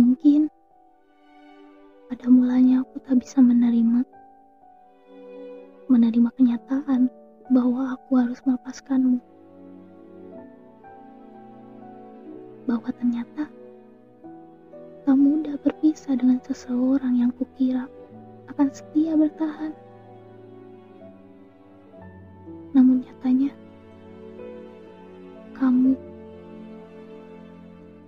Mungkin pada mulanya aku tak bisa menerima menerima kenyataan bahwa aku harus melepaskanmu. Bahwa ternyata tak mudah berpisah dengan seseorang yang kukira akan setia bertahan. Namun nyatanya, kamu,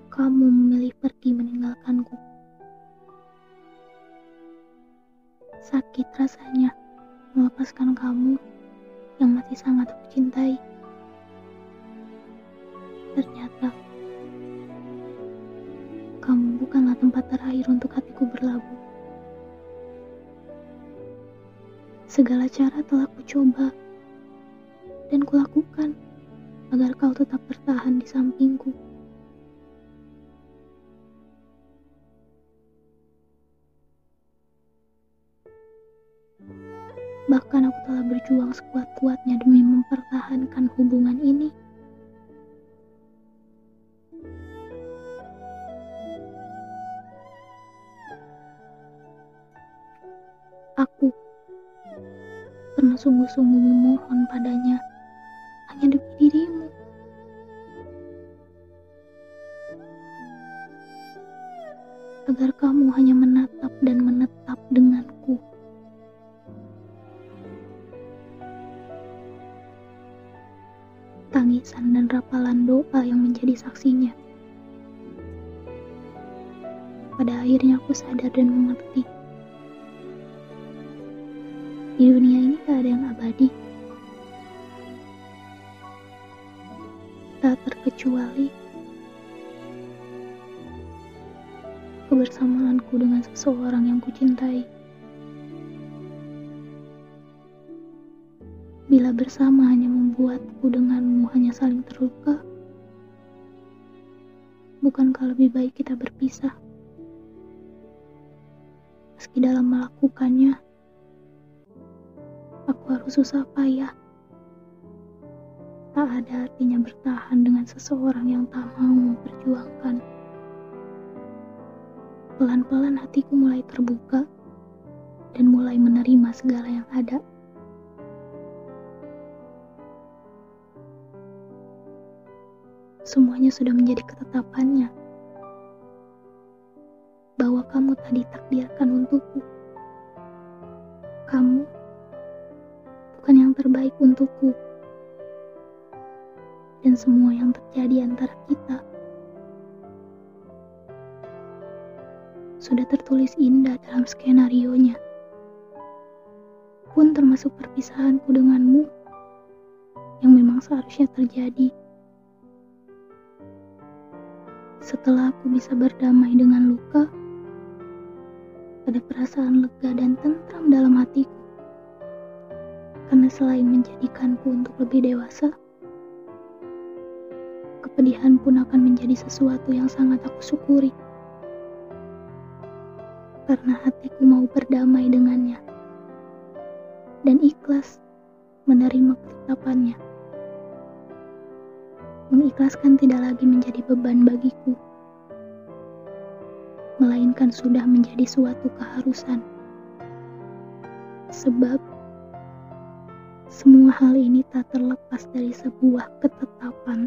kamu memilih pergi meninggalkanku. Sakit rasanya melepaskan kamu yang masih sangat aku cintai. Ternyata kamu bukanlah tempat terakhir untuk hatiku berlabuh. Segala cara telah kucoba dan kulakukan agar kau tetap bertahan di sampingku. Bahkan aku telah berjuang sekuat-kuatnya demi mempertahankan hubungan ini. Aku pernah sungguh-sungguh memohon padanya hanya demi dirimu. Agar kamu hanya menatap dan menetap denganku. Tangisan dan rapalan doa yang menjadi saksinya. Pada akhirnya aku sadar dan mengerti. Di dunia ini tak ada yang abadi. Tak terkecuali kebersamaanku dengan seseorang yang kucintai. Bila bersama hanya membuatku denganmu hanya saling terluka, bukankah lebih baik kita berpisah? Meski dalam melakukannya, aku harus susah payah. Tak ada artinya bertahan dengan seseorang yang tak mau memperjuangkan. Pelan-pelan hatiku mulai terbuka dan mulai menerima segala yang ada. Semuanya sudah menjadi ketetapannya. Bahwa kamu tak ditakdirkan untukku. Kamu bukan yang terbaik untukku. Dan semua yang terjadi antara kita sudah tertulis indah dalam skenario-nya. Pun termasuk perpisahanku denganmu yang memang seharusnya terjadi. Setelah aku bisa berdamai dengan luka, ada perasaan lega dan tentram dalam hatiku. Karena selain menjadikanku untuk lebih dewasa, kepedihan pun akan menjadi sesuatu yang sangat aku syukuri. Karena hatiku mau berdamai dengannya dan ikhlas menerima ketetapannya mengikhlaskan tidak lagi menjadi beban bagiku, melainkan sudah menjadi suatu keharusan. Sebab semua hal ini tak terlepas dari sebuah ketetapan